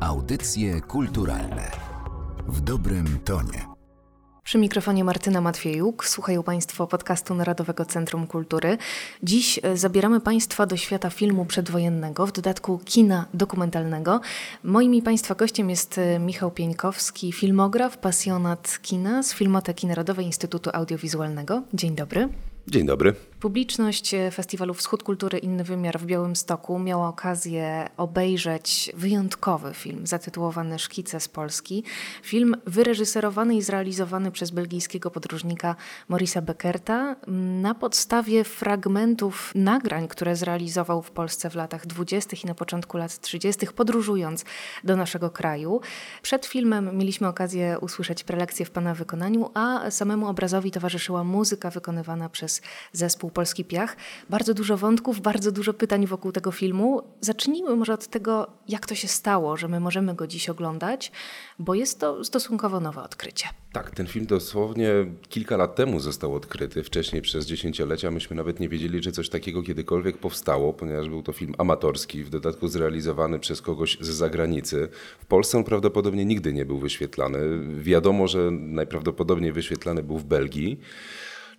Audycje kulturalne w dobrym tonie. Przy mikrofonie Martyna Matwiejuk. Słuchają Państwo podcastu Narodowego Centrum Kultury. Dziś e, zabieramy Państwa do świata filmu przedwojennego, w dodatku kina dokumentalnego. Moim i Państwa gościem jest e, Michał Pieńkowski, filmograf, pasjonat kina z Filmoteki Narodowej Instytutu Audiowizualnego. Dzień dobry. Dzień dobry. Publiczność e, festiwalu Wschód Kultury Inny Wymiar w Białymstoku miała okazję obejrzeć wyjątkowy film zatytułowany Szkice z Polski. Film wyreżyserowany i zrealizowany przez belgijskiego podróżnika Morisa Beckerta na podstawie fragmentów nagrań, które zrealizował w Polsce w latach 20. i na początku lat 30., podróżując do naszego kraju. Przed filmem mieliśmy okazję usłyszeć prelekcję w pana wykonaniu, a samemu obrazowi towarzyszyła muzyka wykonywana przez zespół Polski Piach. Bardzo dużo wątków, bardzo dużo pytań wokół tego filmu. Zacznijmy może od tego, jak to się stało, że my możemy go dziś oglądać, bo jest to stosunkowo nowe odkrycie. Tak, ten film dosłownie kilka lat temu został odkryty. Wcześniej przez dziesięciolecia myśmy nawet nie wiedzieli, że coś takiego kiedykolwiek powstało, ponieważ był to film amatorski, w dodatku zrealizowany przez kogoś z zagranicy. W Polsce on prawdopodobnie nigdy nie był wyświetlany. Wiadomo, że najprawdopodobniej wyświetlany był w Belgii.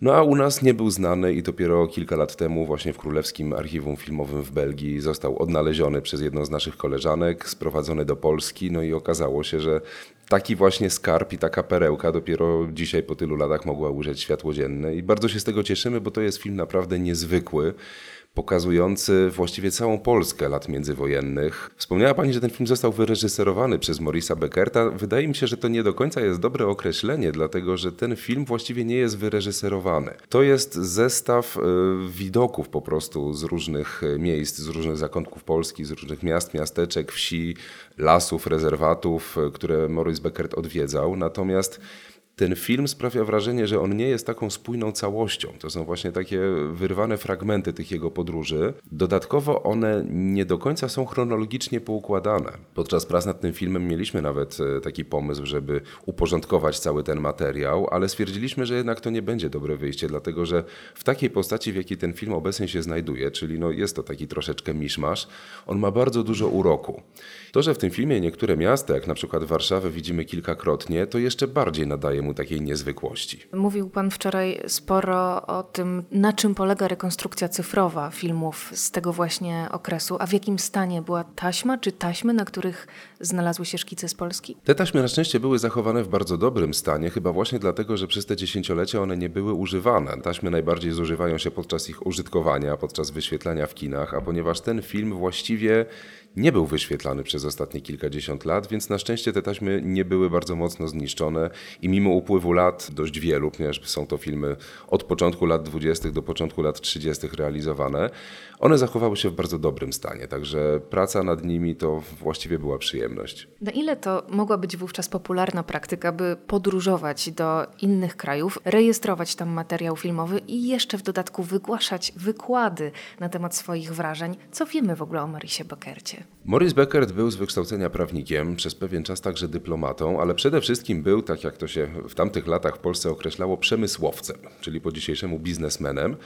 No a u nas nie był znany i dopiero kilka lat temu właśnie w Królewskim Archiwum Filmowym w Belgii został odnaleziony przez jedną z naszych koleżanek, sprowadzony do Polski, no i okazało się, że taki właśnie skarb i taka perełka dopiero dzisiaj po tylu latach mogła ujrzeć światło dzienne. I bardzo się z tego cieszymy, bo to jest film naprawdę niezwykły pokazujący właściwie całą Polskę lat międzywojennych. Wspomniała Pani, że ten film został wyreżyserowany przez Morisa Beckerta. Wydaje mi się, że to nie do końca jest dobre określenie, dlatego że ten film właściwie nie jest wyreżyserowany. To jest zestaw e, widoków po prostu z różnych e, miejsc, z różnych zakątków Polski, z różnych miast, miasteczek, wsi, lasów, rezerwatów, e, które Morris Beckert odwiedzał. Natomiast ten film sprawia wrażenie, że on nie jest taką spójną całością. To są właśnie takie wyrwane fragmenty tych jego podróży. Dodatkowo one nie do końca są chronologicznie poukładane. Podczas prac nad tym filmem mieliśmy nawet e, taki pomysł, żeby uporządkować cały ten materiał, ale stwierdziliśmy, że jednak to nie będzie dobre wyjście, dlatego że w takiej postaci, w jakiej ten film obecnie się znajduje, czyli no jest to taki troszeczkę miszmasz, on ma bardzo dużo uroku. To, że w tym filmie niektóre miasta, jak na przykład Warszawę, widzimy kilkakrotnie, to jeszcze bardziej nadaje mu takiej niezwykłości. Mówił Pan wczoraj sporo o tym, na czym polega rekonstrukcja cyfrowa filmów z tego właśnie okresu, a w jakim stanie była taśma, czy taśmy, na których znalazły się szkice z Polski? Te taśmy na szczęście były zachowane w bardzo dobrym stanie, chyba właśnie dlatego, że przez te dziesięciolecia one nie były używane. Taśmy najbardziej zużywają się podczas ich użytkowania, podczas wyświetlania w kinach, a ponieważ ten film właściwie nie był wyświetlany przez ostatnie kilkadziesiąt lat, więc na szczęście te taśmy nie były bardzo mocno zniszczone i mimo upływu lat, dość wielu, ponieważ są to filmy od początku lat 20. do początku lat 30. realizowane, one zachowały się w bardzo dobrym stanie, także praca nad nimi to właściwie była przyjemność. Na ile to mogła być wówczas popularna praktyka, by podróżować do innych krajów, rejestrować tam materiał filmowy i jeszcze w dodatku wygłaszać wykłady na temat swoich wrażeń? Co wiemy w ogóle o Marisie you. Maurice Beckert był z wykształcenia prawnikiem, przez pewien czas także dyplomatą, ale przede wszystkim był, tak jak to się w tamtych latach w Polsce określało, przemysłowcem, czyli po dzisiejszemu biznesmenem.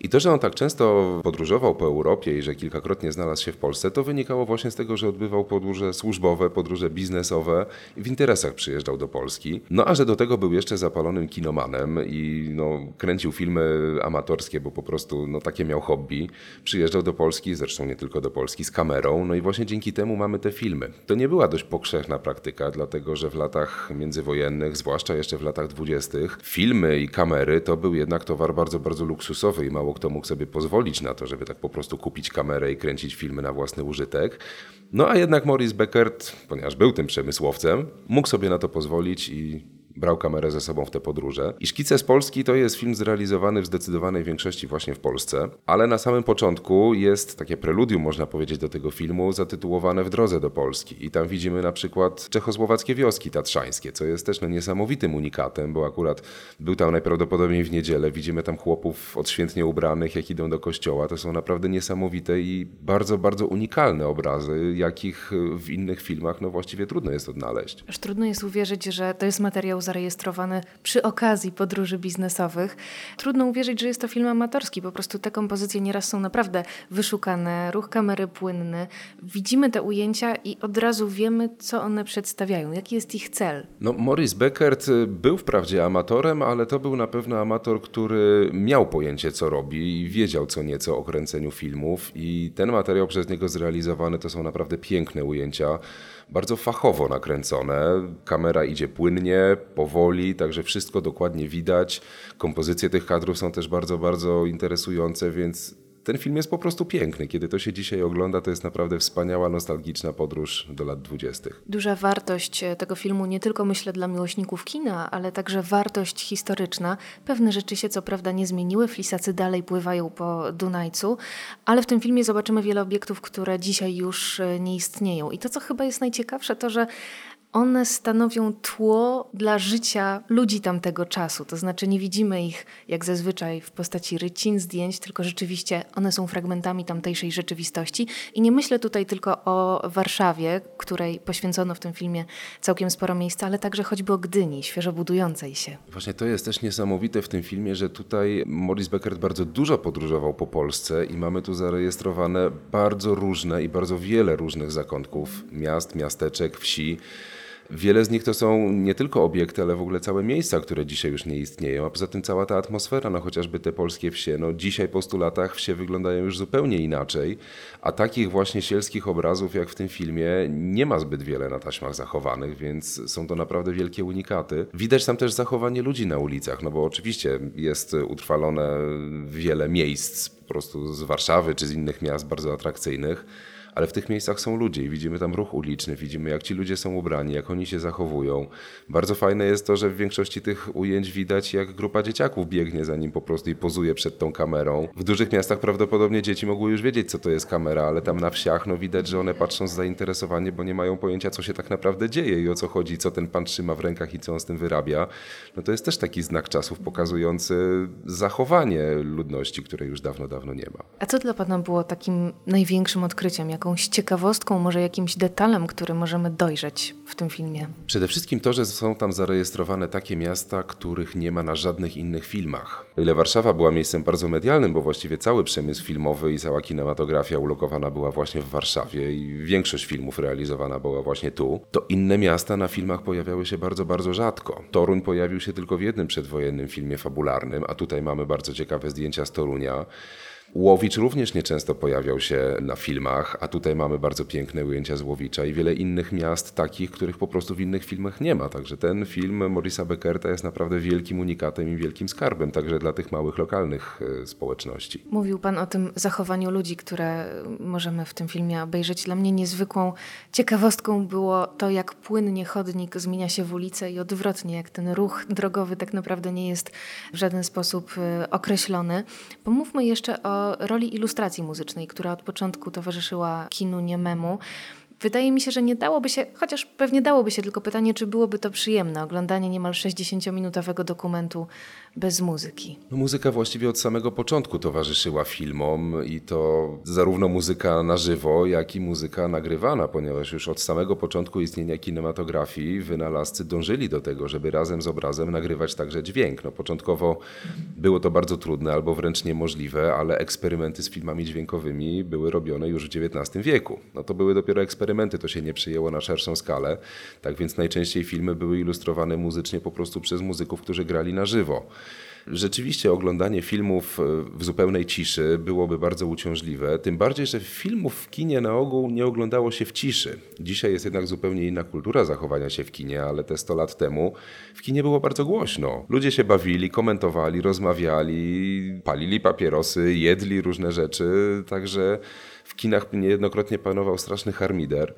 I to, że on tak często podróżował po Europie i że kilkakrotnie znalazł się w Polsce, to wynikało właśnie z tego, że odbywał podróże służbowe, podróże biznesowe i w interesach przyjeżdżał do Polski. No a że do tego był jeszcze zapalonym kinomanem i no, kręcił filmy amatorskie, bo po prostu no, takie miał hobby. Przyjeżdżał do Polski, zresztą nie tylko do Polski, z kamerą, no i właśnie dzięki temu mamy te filmy. To nie była dość powszechna praktyka, dlatego że w latach międzywojennych, zwłaszcza jeszcze w latach dwudziestych, filmy i kamery to był jednak towar bardzo, bardzo luksusowy i mało kto mógł sobie pozwolić na to, żeby tak po prostu kupić kamerę i kręcić filmy na własny użytek. No a jednak Maurice Beckert, ponieważ był tym przemysłowcem, mógł sobie na to pozwolić i brał kamerę ze sobą w te podróże. I Szkice z Polski to jest film zrealizowany w zdecydowanej większości właśnie w Polsce, ale na samym początku jest takie preludium, można powiedzieć, do tego filmu zatytułowane W drodze do Polski. I tam widzimy na przykład czechosłowackie wioski tatrzańskie, co jest też no, niesamowitym unikatem, bo akurat był tam najprawdopodobniej w niedzielę. Widzimy tam chłopów odświętnie ubranych, jak idą do kościoła. To są naprawdę niesamowite i bardzo, bardzo unikalne obrazy, jakich w innych filmach no właściwie trudno jest odnaleźć. Aż trudno jest uwierzyć, że to jest materiał został zarejestrowany przy okazji podróży biznesowych. Trudno uwierzyć, że jest to film amatorski. Po prostu te kompozycje nieraz są naprawdę wyszukane, ruch kamery płynny. Widzimy te ujęcia i od razu wiemy, co one przedstawiają, jaki jest ich cel. No, Morris Beckert y, był wprawdzie amatorem, ale to był na pewno amator, który miał pojęcie, co robi i wiedział co nieco o kręceniu filmów i ten materiał przez niego zrealizowany to są naprawdę piękne ujęcia bardzo fachowo nakręcone. Kamera idzie płynnie, powoli, także wszystko dokładnie widać. Kompozycje tych kadrów są też bardzo, bardzo interesujące, więc ten film jest po prostu piękny. Kiedy to się dzisiaj ogląda, to jest naprawdę wspaniała, nostalgiczna podróż do lat dwudziestych. Duża wartość e, tego filmu, nie tylko myślę dla miłośników kina, ale także wartość historyczna. Pewne rzeczy się co prawda nie zmieniły, flisacy dalej pływają po Dunajcu, ale w tym filmie zobaczymy wiele obiektów, które dzisiaj już e, nie istnieją. I to, co chyba jest najciekawsze, to że one stanowią tło dla życia ludzi tamtego czasu. To znaczy nie widzimy ich jak zazwyczaj w postaci rycin, zdjęć, tylko rzeczywiście one są fragmentami tamtejszej rzeczywistości. I nie myślę tutaj tylko o Warszawie, której poświęcono w tym filmie całkiem sporo miejsca, ale także choćby o Gdyni, świeżo budującej się. Właśnie to jest też niesamowite w tym filmie, że tutaj Maurice Beckert bardzo dużo podróżował po Polsce i mamy tu zarejestrowane bardzo różne i bardzo wiele różnych zakątków miast, miasteczek, wsi. Wiele z nich to są nie tylko obiekty, ale w ogóle całe miejsca, które dzisiaj już nie istnieją, a poza tym cała ta atmosfera, no chociażby te polskie wsie, no dzisiaj po stu latach wsie wyglądają już zupełnie inaczej, a takich właśnie sielskich obrazów jak w tym filmie nie ma zbyt wiele na taśmach zachowanych, więc są to naprawdę wielkie unikaty. Widać tam też zachowanie ludzi na ulicach, no bo oczywiście jest utrwalone wiele miejsc po prostu z Warszawy czy z innych miast bardzo atrakcyjnych, ale w tych miejscach są ludzie i widzimy tam ruch uliczny, widzimy jak ci ludzie są ubrani, jak oni się zachowują. Bardzo fajne jest to, że w większości tych ujęć widać jak grupa dzieciaków biegnie za nim po prostu i pozuje przed tą kamerą. W dużych miastach prawdopodobnie dzieci mogły już wiedzieć co to jest kamera, ale tam na wsiach no widać, że one patrzą z zainteresowaniem, bo nie mają pojęcia co się tak naprawdę dzieje i o co chodzi, co ten pan trzyma w rękach i co on z tym wyrabia. No to jest też taki znak czasów pokazujący zachowanie ludności, której już dawno, dawno nie ma. A co dla pana było takim największym odkryciem, jakąś ciekawostką, może jakimś detalem, który możemy dojrzeć w tym filmie? Przede wszystkim to, że są tam zarejestrowane takie miasta, których nie ma na żadnych innych filmach. O ile Warszawa była miejscem bardzo medialnym, bo właściwie cały przemysł filmowy i cała kinematografia ulokowana była właśnie w Warszawie i większość filmów realizowana była właśnie tu, to inne miasta na filmach pojawiały się bardzo, bardzo rzadko. Toruń pojawił się tylko w jednym przedwojennym filmie fabularnym, a tutaj mamy bardzo ciekawe zdjęcia z Torunia. Łowicz również nieczęsto pojawiał się na filmach, a tutaj mamy bardzo piękne ujęcia z Łowicza i wiele innych miast takich, których po prostu w innych filmach nie ma. Także ten film Morisa Beckerta jest naprawdę wielkim unikatem i wielkim skarbem, także dla tych małych lokalnych e, społeczności. Mówił Pan o tym zachowaniu ludzi, które możemy w tym filmie obejrzeć. Dla mnie niezwykłą ciekawostką było to, jak płynnie chodnik zmienia się w ulicę i odwrotnie, jak ten ruch drogowy tak naprawdę nie jest w żaden sposób e, określony. Pomówmy jeszcze o roli ilustracji muzycznej, która od początku towarzyszyła kinu niememu. Wydaje mi się, że nie dałoby się, chociaż pewnie dałoby się, tylko pytanie, czy byłoby to przyjemne, oglądanie niemal 60-minutowego dokumentu bez muzyki. No, muzyka właściwie od samego początku towarzyszyła filmom i to zarówno muzyka na żywo, jak i muzyka nagrywana, ponieważ już od samego początku istnienia kinematografii wynalazcy dążyli do tego, żeby razem z obrazem nagrywać także dźwięk. No, początkowo było to bardzo trudne albo wręcz niemożliwe, ale eksperymenty z filmami dźwiękowymi były robione już w XIX wieku. No to były dopiero eksperymenty, to się nie przyjęło na szerszą skalę. Tak więc najczęściej filmy były ilustrowane muzycznie po prostu przez muzyków, którzy grali na żywo. Rzeczywiście oglądanie filmów e, w zupełnej ciszy byłoby bardzo uciążliwe, tym bardziej, że filmów w kinie na ogół nie oglądało się w ciszy. Dzisiaj jest jednak zupełnie inna kultura zachowania się w kinie, ale te 100 lat temu w kinie było bardzo głośno. Ludzie się bawili, komentowali, rozmawiali, palili papierosy, jedli różne rzeczy, także w kinach niejednokrotnie panował straszny harmider.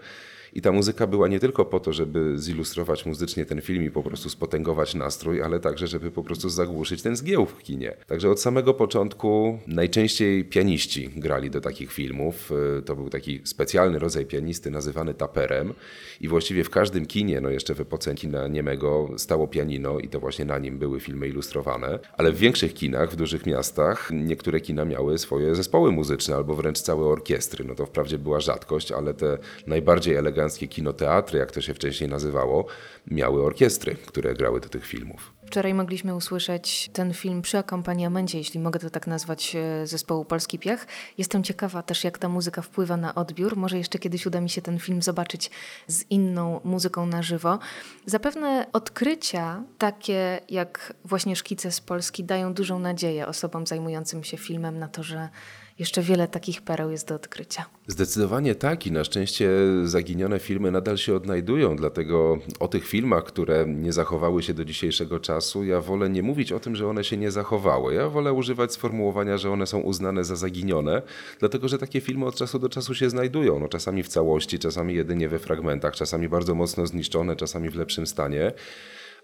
I ta muzyka była nie tylko po to, żeby zilustrować muzycznie ten film i po prostu spotęgować nastrój, ale także, żeby po prostu zagłuszyć ten zgiełk w kinie. Także od samego początku najczęściej pianiści grali do takich filmów. Y, to był taki specjalny rodzaj pianisty nazywany taperem i właściwie w każdym kinie, no jeszcze w epoce kina niemego, stało pianino i to właśnie na nim były filmy ilustrowane. Ale w większych kinach, w dużych miastach, niektóre kina miały swoje zespoły muzyczne albo wręcz całe orkiestry. No to wprawdzie była rzadkość, ale te najbardziej eleganckie kinoteatry, jak to się wcześniej nazywało, miały orkiestry, które grały do tych filmów. Wczoraj mogliśmy usłyszeć ten film przy akompaniamencie, jeśli mogę to tak nazwać, e, zespołu Polski Piech. Jestem ciekawa też, jak ta muzyka wpływa na odbiór. Może jeszcze kiedyś uda mi się ten film zobaczyć z inną muzyką na żywo. Zapewne odkrycia takie jak właśnie szkice z Polski dają dużą nadzieję osobom zajmującym się filmem na to, że jeszcze wiele takich pereł jest do odkrycia. Zdecydowanie tak i na szczęście zaginione filmy nadal się odnajdują, dlatego o tych filmach, które nie zachowały się do dzisiejszego czasu, ja wolę nie mówić o tym, że one się nie zachowały. Ja wolę używać sformułowania, że one są uznane za zaginione, dlatego że takie filmy od czasu do czasu się znajdują. No, czasami w całości, czasami jedynie we fragmentach, czasami bardzo mocno zniszczone, czasami w lepszym stanie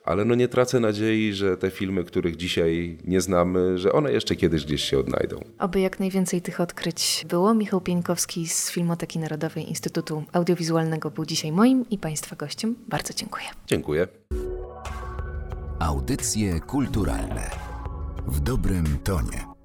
ale no nie tracę nadziei, że te filmy, których dzisiaj nie znamy, że one jeszcze kiedyś gdzieś się odnajdą. Oby jak najwięcej tych odkryć było. Michał Pieńkowski z Filmoteki Narodowej Instytutu Audiowizualnego był dzisiaj moim i Państwa gościem. Bardzo dziękuję. Dziękuję. Audycje kulturalne w dobrym tonie.